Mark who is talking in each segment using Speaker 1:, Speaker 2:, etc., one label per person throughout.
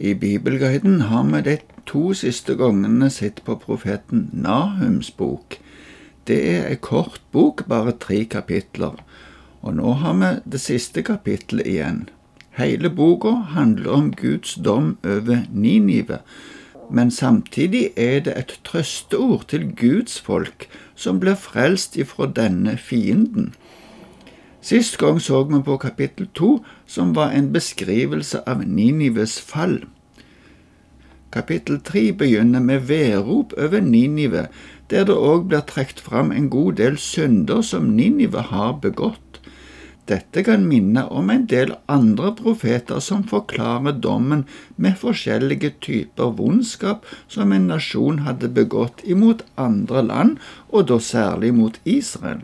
Speaker 1: I Bibelguiden har vi de to siste gangene sett på profeten Nahums bok. Det er ei kort bok, bare tre kapitler, og nå har vi det siste kapittelet igjen. Hele boka handler om Guds dom over Ninive, men samtidig er det et trøsteord til Guds folk som blir frelst ifra denne fienden. Sist gang så vi på kapittel to, som var en beskrivelse av Ninives fall. Kapittel tre begynner med vedrop over Ninive, der det òg blir trukket fram en god del synder som Ninive har begått. Dette kan minne om en del andre profeter som forklarer dommen med forskjellige typer vondskap som en nasjon hadde begått imot andre land, og da særlig mot Israel.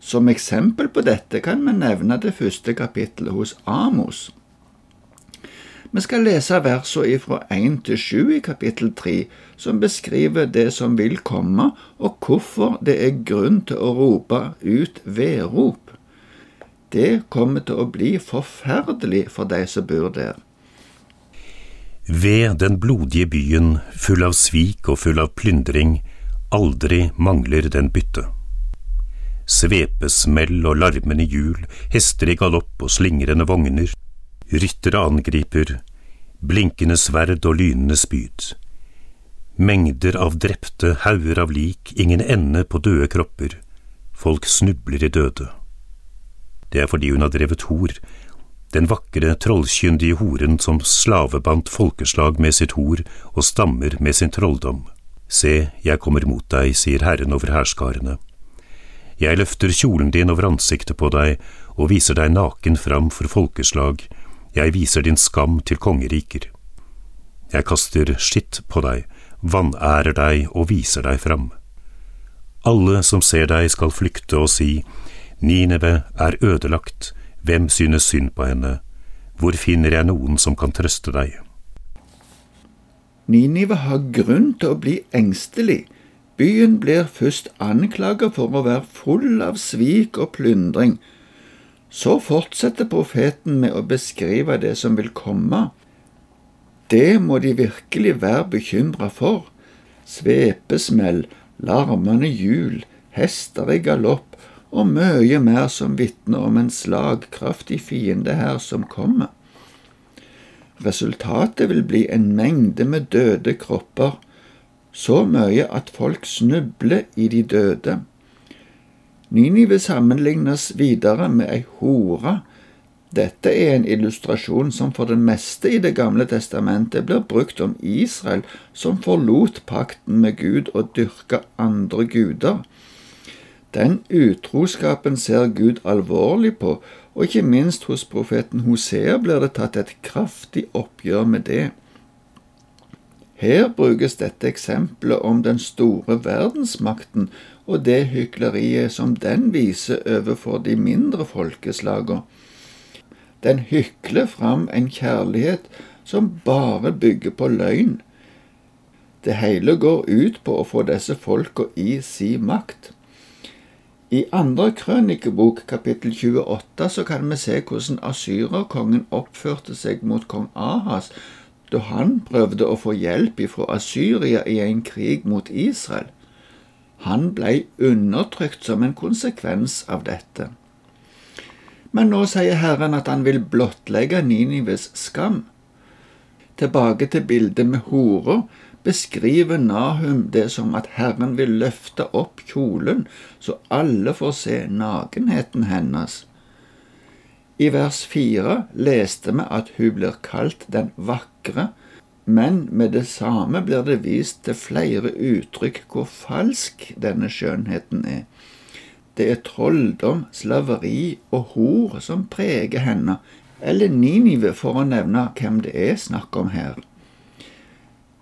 Speaker 1: Som eksempel på dette kan vi nevne det første kapittelet hos Amos. Vi skal lese versene fra 1 til 7 i kapittel 3, som beskriver det som vil komme, og hvorfor det er grunn til å rope ut vedrop. Det kommer til å bli forferdelig for de som bor der.
Speaker 2: Ved den blodige byen, full av svik og full av plyndring, aldri mangler den bytte svepesmell og larmende hjul, hester i galopp og slingrende vogner, ryttere angriper, blinkende sverd og lynende spyd. Mengder av drepte, hauger av lik, ingen ende på døde kropper, folk snubler i døde. Det er fordi hun har drevet hor, den vakre, trollkyndige horen som slavebandt folkeslag med sitt hor og stammer med sin trolldom. Se, jeg kommer mot deg, sier Herren over hærskarene. Jeg løfter kjolen din over ansiktet på deg og viser deg naken fram for folkeslag, jeg viser din skam til kongeriker. Jeg kaster skitt på deg, vanærer deg og viser deg fram. Alle som ser deg skal flykte og si, Nineve er ødelagt, hvem synes synd på henne, hvor finner jeg noen som kan trøste deg?
Speaker 1: Ninive har grunn til å bli engstelig Byen blir først anklaget for å være full av svik og plyndring. Så fortsetter profeten med å beskrive det som vil komme. Det må de virkelig være bekymra for. Svepesmell, larmende hjul, hester i galopp og mye mer som vitner om en slagkraftig fiende her som kommer. Resultatet vil bli en mengde med døde kropper så mye at folk snubler i de døde. Ninive sammenlignes videre med ei hore. Dette er en illustrasjon som for det meste i Det gamle testamentet blir brukt om Israel som forlot pakten med Gud og dyrka andre guder. Den utroskapen ser Gud alvorlig på, og ikke minst hos profeten Hosea blir det tatt et kraftig oppgjør med det. Her brukes dette eksempelet om den store verdensmakten og det hykleriet som den viser overfor de mindre folkeslagene. Den hykler fram en kjærlighet som bare bygger på løgn. Det hele går ut på å få disse folka i si makt. I andre krønikebok, kapittel 28, så kan vi se hvordan asyrerkongen oppførte seg mot kong Ahas da han prøvde å få hjelp ifra Asyria i en krig mot Israel. Han ble undertrykt som en konsekvens av dette. Men nå sier Herren at han vil blottlegge Ninives skam. Tilbake til bildet med hora beskriver Nahum det som at Herren vil løfte opp kjolen så alle får se nakenheten hennes. I vers fire leste vi at hun blir kalt den vakre, men med det samme blir det vist til flere uttrykk hvor falsk denne skjønnheten er. Det er trolldom, slaveri og hor som preger henne, eller Ninive for å nevne hvem det er snakk om her.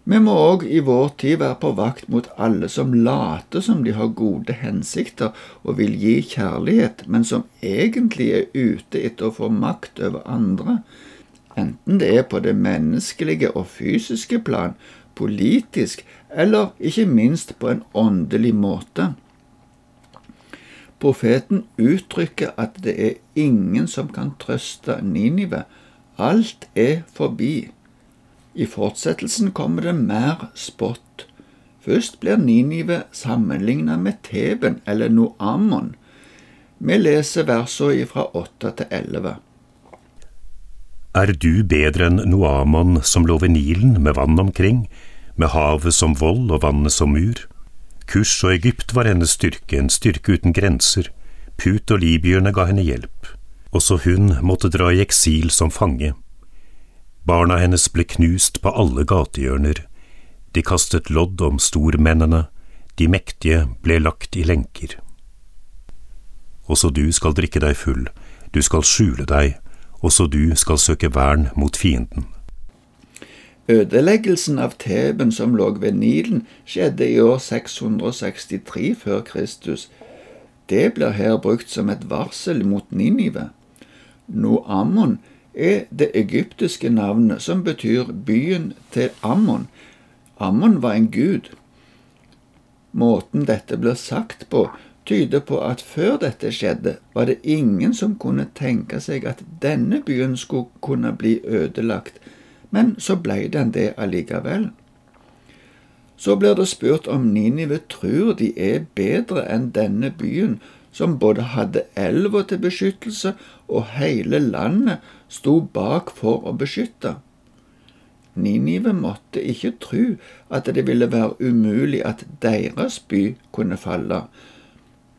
Speaker 1: Vi må òg i vår tid være på vakt mot alle som later som de har gode hensikter og vil gi kjærlighet, men som egentlig er ute etter å få makt over andre, enten det er på det menneskelige og fysiske plan, politisk eller ikke minst på en åndelig måte. Profeten uttrykker at det er ingen som kan trøste Ninive. Alt er forbi. I fortsettelsen kommer det mer spott. Først blir Ninive sammenlignet med Teben eller Noamon. Vi leser versene fra 8 til 11.
Speaker 2: Er du bedre enn Noamon som lå ved Nilen med vann omkring, med havet som vold og vannet som mur? Kurs og Egypt var hennes styrke, en styrke uten grenser. Put og libyerne ga henne hjelp. Også hun måtte dra i eksil som fange. Barna hennes ble knust på alle gatehjørner. De kastet lodd om stormennene, de mektige ble lagt i lenker. Også du skal drikke deg full, du skal skjule deg, også du skal søke vern mot fienden.
Speaker 1: Ødeleggelsen av Teben som lå ved Nilen, skjedde i år 663 før Kristus. Det blir her brukt som et varsel mot Ninive. Noammon er det egyptiske navnet som betyr byen til Ammon. Ammon var en gud. Måten dette blir sagt på, tyder på at før dette skjedde, var det ingen som kunne tenke seg at denne byen skulle kunne bli ødelagt, men så ble den det allikevel. Så blir det spurt om Ninive tror de er bedre enn denne byen, som både hadde elva til beskyttelse og hele landet sto bak for å beskytte. Ninive måtte ikke tro at det ville være umulig at deres by kunne falle,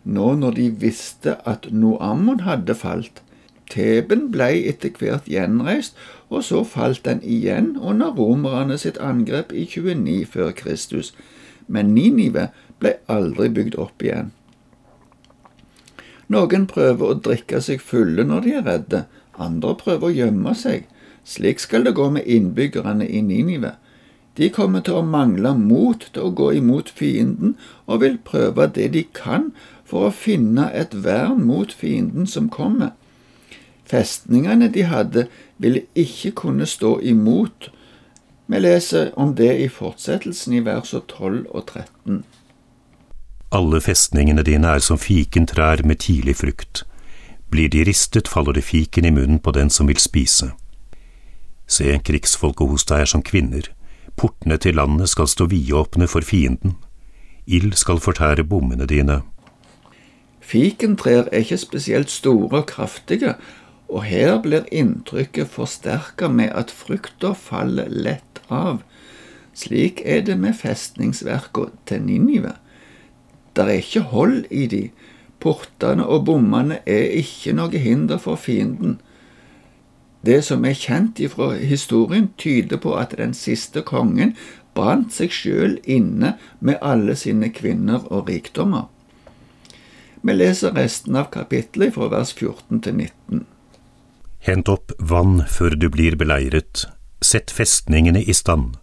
Speaker 1: nå når de visste at Noammon hadde falt. Teben ble etter hvert gjenreist, og så falt den igjen under romerne sitt angrep i 29 før Kristus. Men Ninive ble aldri bygd opp igjen. Noen prøver å drikke seg fulle når de er redde, andre prøver å gjemme seg. Slik skal det gå med innbyggerne i Ninive. De kommer til å mangle mot til å gå imot fienden, og vil prøve det de kan for å finne et vern mot fienden som kommer. Festningene de hadde, ville ikke kunne stå imot. Vi leser om det i fortsettelsen i versene 12 og 13.
Speaker 2: Alle festningene dine er som fikentrær med tidlig frukt. Blir de ristet, faller det fiken i munnen på den som vil spise. Se, krigsfolket hos deg er som kvinner. Portene til landet skal stå vidåpne for fienden. Ild skal fortære bommene dine.
Speaker 1: Fikentrær er ikke spesielt store og kraftige, og her blir inntrykket forsterket med at frukta faller lett av. Slik er det med festningsverka til Ninive. Det er ikke hold i de. Portene og bommene er ikke noe hinder for fienden. Det som er kjent ifra historien, tyder på at den siste kongen brant seg sjøl inne med alle sine kvinner og rikdommer. Vi leser resten av kapittelet fra vers 14 til 19.
Speaker 2: Hent opp vann før du blir beleiret, sett festningene i stand.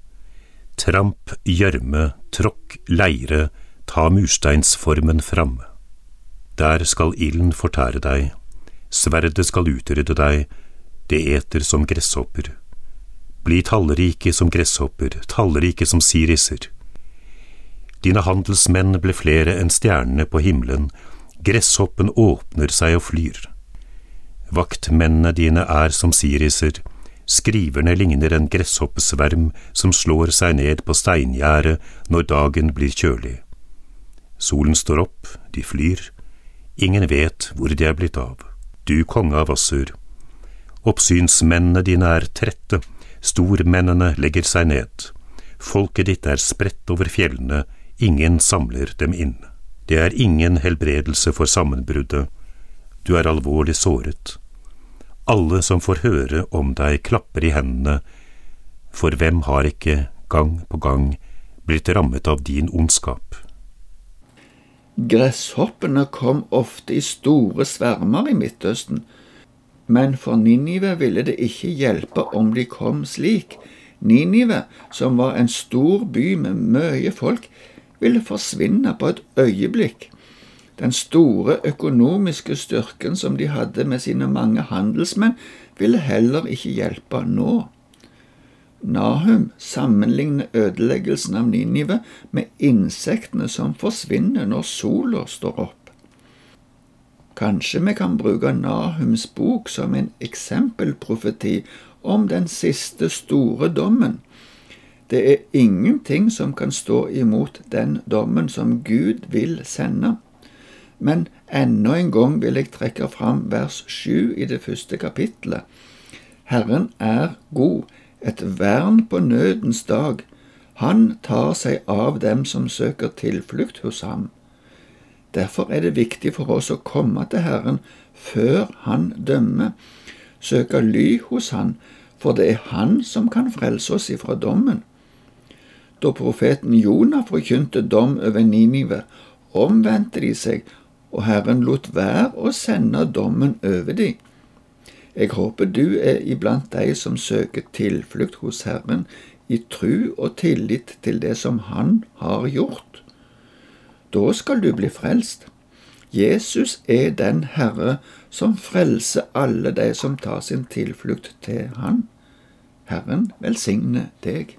Speaker 2: Tramp, gjørme, tråkk, leire, ta mursteinsformen fram. Der skal ilden fortære deg, sverdet skal utrydde deg, det eter som gresshopper. Bli tallrike som gresshopper, tallrike som siriser. Dine handelsmenn ble flere enn stjernene på himmelen, Gresshoppen åpner seg og flyr. Vaktmennene dine er som siriser, skriverne ligner en gresshoppesverm som slår seg ned på steingjerdet når dagen blir kjølig. Solen står opp, de flyr, ingen vet hvor de er blitt av, du konge av Assur. Oppsynsmennene dine er trette, stormennene legger seg ned, folket ditt er spredt over fjellene, ingen samler dem inn. Det er ingen helbredelse for sammenbruddet, du er alvorlig såret. Alle som får høre om deg, klapper i hendene, for hvem har ikke, gang på gang, blitt rammet av din ondskap?
Speaker 1: Gresshoppene kom ofte i store svermer i Midtøsten, men for Ninive ville det ikke hjelpe om de kom slik. Ninive, som var en stor by med mye folk, ville forsvinne på et øyeblikk. Den store økonomiske styrken som de hadde med sine mange handelsmenn, ville heller ikke hjelpe nå. Nahum sammenligner ødeleggelsen av Ninive med insektene som forsvinner når sola står opp. Kanskje vi kan bruke Nahums bok som en eksempelprofeti om den siste store dommen. Det er ingenting som kan stå imot den dommen som Gud vil sende. Men enda en gang vil jeg trekke fram vers sju i det første kapittelet. Herren er god, et vern på nødens dag. Han tar seg av dem som søker tilflukt hos ham. Derfor er det viktig for oss å komme til Herren før Han dømmer, søke ly hos Han, for det er Han som kan frelse oss ifra dommen. Da profeten Jonah forkynte dom over Ninive, omvendte de seg, og Herren lot være å sende dommen over de. Jeg håper du er iblant de som søker tilflukt hos Herren i tru og tillit til det som Han har gjort. Da skal du bli frelst. Jesus er den Herre som frelser alle de som tar sin tilflukt til Han. Herren velsigne deg.